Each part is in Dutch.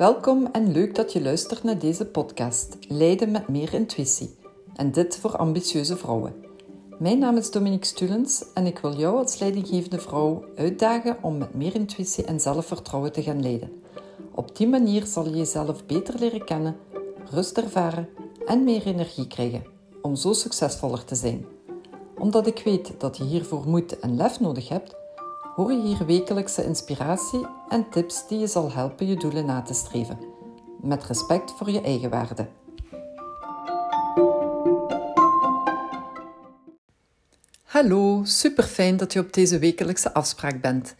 Welkom en leuk dat je luistert naar deze podcast Leiden met meer intuïtie. En dit voor ambitieuze vrouwen. Mijn naam is Dominique Stulens en ik wil jou als leidinggevende vrouw uitdagen om met meer intuïtie en zelfvertrouwen te gaan leiden. Op die manier zal je jezelf beter leren kennen, rust ervaren en meer energie krijgen om zo succesvoller te zijn. Omdat ik weet dat je hiervoor moed en lef nodig hebt, hoor je hier wekelijkse inspiratie en tips die je zal helpen je doelen na te streven. Met respect voor je eigen waarde. Hallo, super fijn dat je op deze wekelijkse afspraak bent.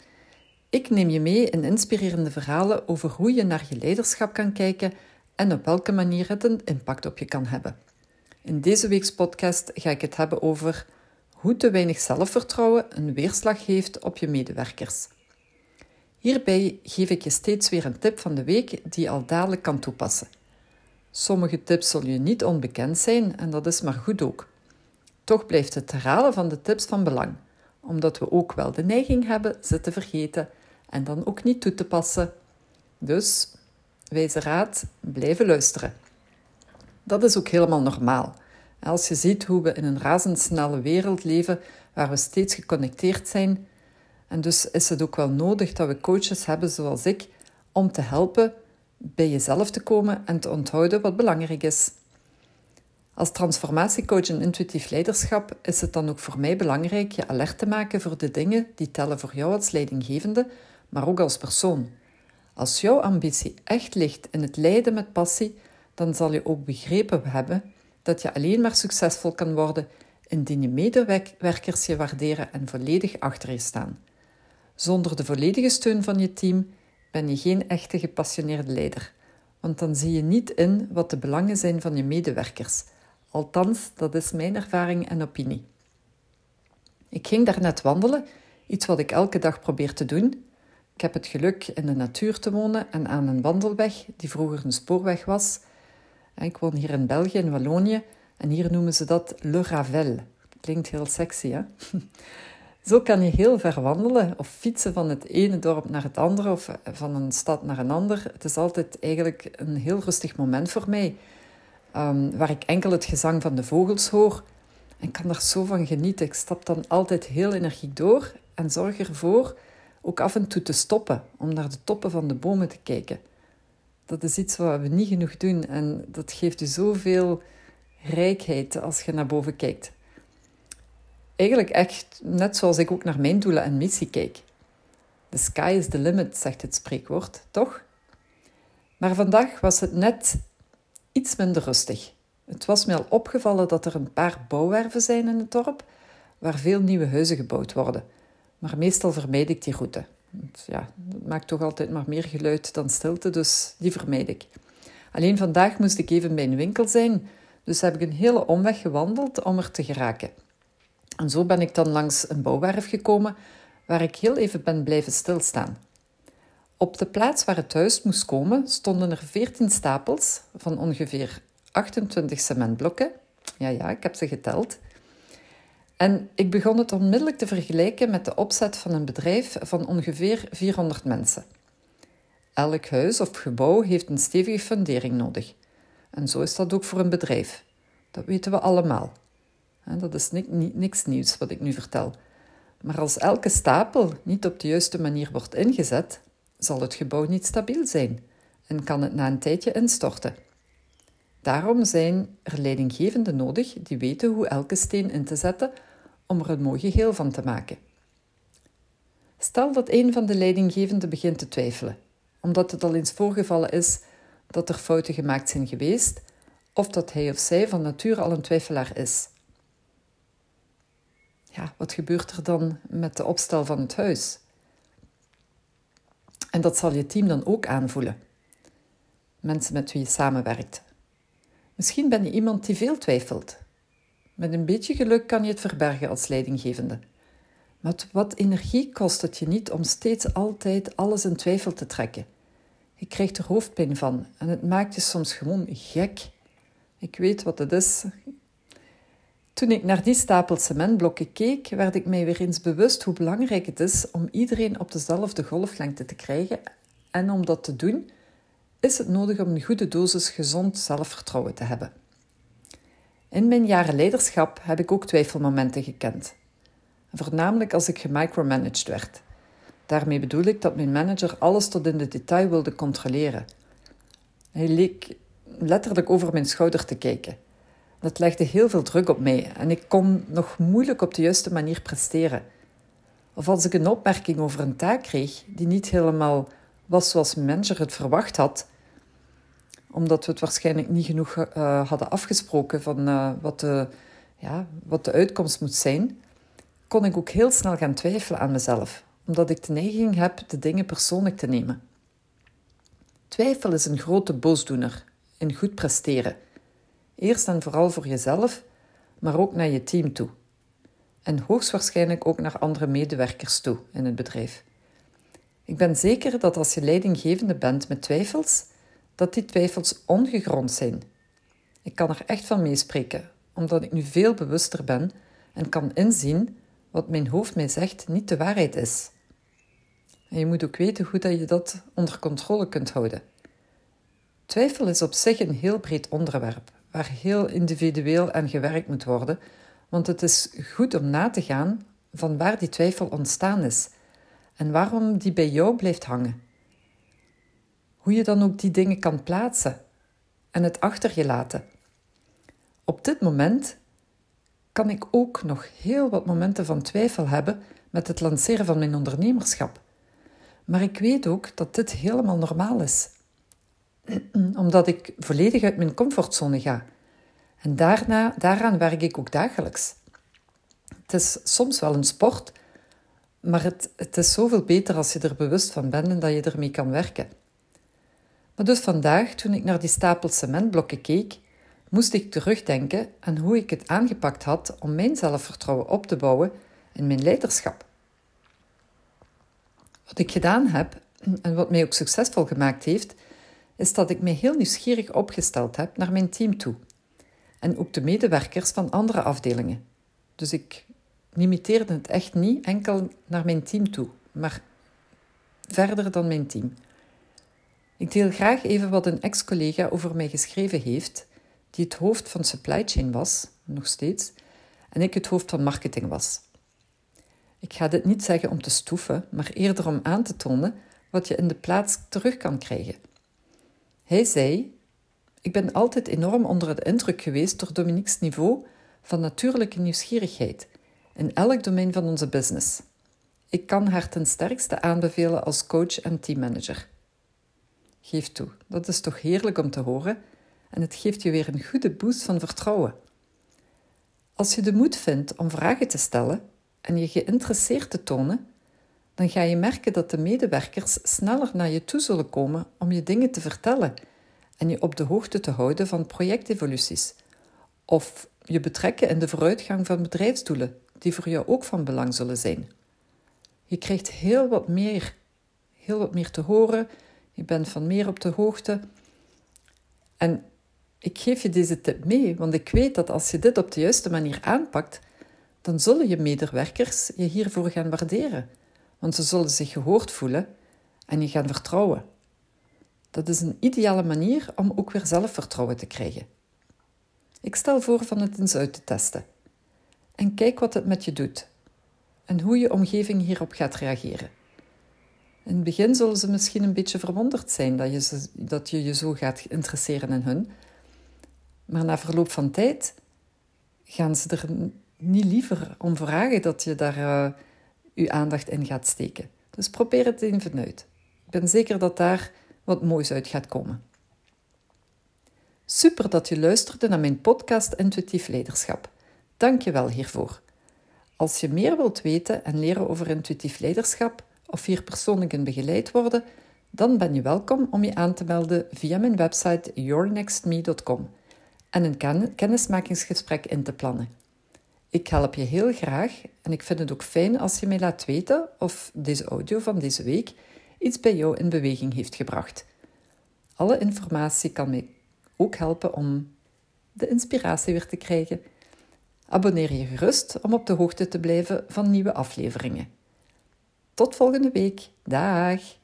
Ik neem je mee in inspirerende verhalen over hoe je naar je leiderschap kan kijken en op welke manier het een impact op je kan hebben. In deze weeks podcast ga ik het hebben over hoe te weinig zelfvertrouwen een weerslag heeft op je medewerkers. Hierbij geef ik je steeds weer een tip van de week die je al dadelijk kan toepassen. Sommige tips zullen je niet onbekend zijn en dat is maar goed ook. Toch blijft het herhalen van de tips van belang, omdat we ook wel de neiging hebben ze te vergeten en dan ook niet toe te passen. Dus, wijze raad, blijven luisteren. Dat is ook helemaal normaal. Als je ziet hoe we in een razendsnelle wereld leven waar we steeds geconnecteerd zijn, en dus is het ook wel nodig dat we coaches hebben zoals ik om te helpen bij jezelf te komen en te onthouden wat belangrijk is. Als transformatiecoach en intuïtief leiderschap is het dan ook voor mij belangrijk je alert te maken voor de dingen die tellen voor jou als leidinggevende, maar ook als persoon. Als jouw ambitie echt ligt in het leiden met passie, dan zal je ook begrepen hebben dat je alleen maar succesvol kan worden indien je medewerkers je waarderen en volledig achter je staan. Zonder de volledige steun van je team ben je geen echte gepassioneerde leider, want dan zie je niet in wat de belangen zijn van je medewerkers. Althans, dat is mijn ervaring en opinie. Ik ging daar net wandelen, iets wat ik elke dag probeer te doen. Ik heb het geluk in de natuur te wonen en aan een wandelweg die vroeger een spoorweg was ik woon hier in België, in Wallonië, en hier noemen ze dat Le Ravel. Klinkt heel sexy, hè? Zo kan je heel ver wandelen of fietsen van het ene dorp naar het andere of van een stad naar een ander. Het is altijd eigenlijk een heel rustig moment voor mij, um, waar ik enkel het gezang van de vogels hoor. En kan daar zo van genieten. Ik stap dan altijd heel energiek door en zorg ervoor ook af en toe te stoppen om naar de toppen van de bomen te kijken. Dat is iets wat we niet genoeg doen en dat geeft u zoveel rijkheid als je naar boven kijkt. Eigenlijk echt net zoals ik ook naar mijn doelen en missie kijk. The sky is the limit, zegt het spreekwoord, toch? Maar vandaag was het net iets minder rustig. Het was me al opgevallen dat er een paar bouwwerven zijn in het dorp, waar veel nieuwe huizen gebouwd worden. Maar meestal vermijd ik die route ja, dat maakt toch altijd maar meer geluid dan stilte, dus die vermijd ik. Alleen vandaag moest ik even bij een winkel zijn, dus heb ik een hele omweg gewandeld om er te geraken. En zo ben ik dan langs een bouwwerf gekomen waar ik heel even ben blijven stilstaan. Op de plaats waar het huis moest komen stonden er veertien stapels van ongeveer 28 cementblokken. Ja, ja, ik heb ze geteld. En ik begon het onmiddellijk te vergelijken met de opzet van een bedrijf van ongeveer 400 mensen. Elk huis of gebouw heeft een stevige fundering nodig. En zo is dat ook voor een bedrijf. Dat weten we allemaal. Dat is niks nieuws wat ik nu vertel. Maar als elke stapel niet op de juiste manier wordt ingezet, zal het gebouw niet stabiel zijn en kan het na een tijdje instorten. Daarom zijn er leidinggevenden nodig die weten hoe elke steen in te zetten om er een mooi geheel van te maken. Stel dat een van de leidinggevenden begint te twijfelen, omdat het al eens voorgevallen is dat er fouten gemaakt zijn geweest, of dat hij of zij van nature al een twijfelaar is. Ja, wat gebeurt er dan met de opstel van het huis? En dat zal je team dan ook aanvoelen. Mensen met wie je samenwerkt. Misschien ben je iemand die veel twijfelt, met een beetje geluk kan je het verbergen als leidinggevende. Maar wat energie kost het je niet om steeds altijd alles in twijfel te trekken? Je krijgt er hoofdpijn van en het maakt je soms gewoon gek. Ik weet wat het is. Toen ik naar die stapel cementblokken keek, werd ik mij weer eens bewust hoe belangrijk het is om iedereen op dezelfde golflengte te krijgen en om dat te doen is het nodig om een goede dosis gezond zelfvertrouwen te hebben. In mijn jaren leiderschap heb ik ook twijfelmomenten gekend. Voornamelijk als ik gemicromanaged werd. Daarmee bedoel ik dat mijn manager alles tot in de detail wilde controleren. Hij leek letterlijk over mijn schouder te kijken. Dat legde heel veel druk op mij en ik kon nog moeilijk op de juiste manier presteren. Of als ik een opmerking over een taak kreeg die niet helemaal was zoals mijn manager het verwacht had, omdat we het waarschijnlijk niet genoeg uh, hadden afgesproken van uh, wat, de, ja, wat de uitkomst moet zijn, kon ik ook heel snel gaan twijfelen aan mezelf, omdat ik de neiging heb de dingen persoonlijk te nemen. Twijfel is een grote boosdoener in goed presteren. Eerst en vooral voor jezelf, maar ook naar je team toe. En hoogstwaarschijnlijk ook naar andere medewerkers toe in het bedrijf. Ik ben zeker dat als je leidinggevende bent met twijfels, dat die twijfels ongegrond zijn. Ik kan er echt van meespreken, omdat ik nu veel bewuster ben en kan inzien wat mijn hoofd mij zegt niet de waarheid is. En je moet ook weten hoe dat je dat onder controle kunt houden. Twijfel is op zich een heel breed onderwerp, waar heel individueel aan gewerkt moet worden, want het is goed om na te gaan van waar die twijfel ontstaan is en waarom die bij jou blijft hangen. Hoe je dan ook die dingen kan plaatsen en het achter je laten. Op dit moment kan ik ook nog heel wat momenten van twijfel hebben met het lanceren van mijn ondernemerschap. Maar ik weet ook dat dit helemaal normaal is. Omdat ik volledig uit mijn comfortzone ga. En daarna, daaraan werk ik ook dagelijks. Het is soms wel een sport, maar het, het is zoveel beter als je er bewust van bent en dat je ermee kan werken. Maar dus vandaag, toen ik naar die stapel cementblokken keek, moest ik terugdenken aan hoe ik het aangepakt had om mijn zelfvertrouwen op te bouwen in mijn leiderschap. Wat ik gedaan heb en wat mij ook succesvol gemaakt heeft, is dat ik mij heel nieuwsgierig opgesteld heb naar mijn team toe. En ook de medewerkers van andere afdelingen. Dus ik limiteerde het echt niet enkel naar mijn team toe, maar verder dan mijn team. Ik deel graag even wat een ex-collega over mij geschreven heeft, die het hoofd van supply chain was, nog steeds, en ik het hoofd van marketing was. Ik ga dit niet zeggen om te stoeven, maar eerder om aan te tonen wat je in de plaats terug kan krijgen. Hij zei: Ik ben altijd enorm onder de indruk geweest door Dominique's niveau van natuurlijke nieuwsgierigheid in elk domein van onze business. Ik kan haar ten sterkste aanbevelen als coach en teammanager. Geef toe, dat is toch heerlijk om te horen en het geeft je weer een goede boost van vertrouwen. Als je de moed vindt om vragen te stellen en je geïnteresseerd te tonen, dan ga je merken dat de medewerkers sneller naar je toe zullen komen om je dingen te vertellen en je op de hoogte te houden van projectevoluties of je betrekken in de vooruitgang van bedrijfsdoelen die voor jou ook van belang zullen zijn. Je krijgt heel wat meer, heel wat meer te horen, je bent van meer op de hoogte. En ik geef je deze tip mee, want ik weet dat als je dit op de juiste manier aanpakt, dan zullen je medewerkers je hiervoor gaan waarderen. Want ze zullen zich gehoord voelen en je gaan vertrouwen. Dat is een ideale manier om ook weer zelfvertrouwen te krijgen. Ik stel voor van het eens uit te testen. En kijk wat het met je doet en hoe je omgeving hierop gaat reageren. In het begin zullen ze misschien een beetje verwonderd zijn dat je, dat je je zo gaat interesseren in hun. Maar na verloop van tijd gaan ze er niet liever om vragen dat je daar uh, je aandacht in gaat steken. Dus probeer het even uit. Ik ben zeker dat daar wat moois uit gaat komen. Super dat je luisterde naar mijn podcast Intuïtief Leiderschap. Dank je wel hiervoor. Als je meer wilt weten en leren over intuïtief leiderschap of hier persoonlijk begeleid worden, dan ben je welkom om je aan te melden via mijn website yournextme.com en een kennismakingsgesprek in te plannen. Ik help je heel graag en ik vind het ook fijn als je mij laat weten of deze audio van deze week iets bij jou in beweging heeft gebracht. Alle informatie kan mij ook helpen om de inspiratie weer te krijgen. Abonneer je gerust om op de hoogte te blijven van nieuwe afleveringen. Tot volgende week. Dag!